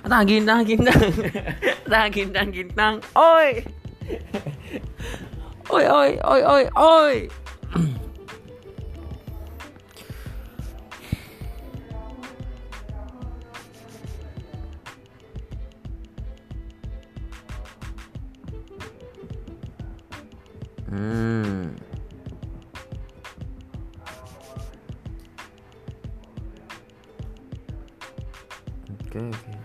Tahan gintang gintang Tahan gintang gintang Oi Oi oi oi oi oi Hmm. Okay, okay.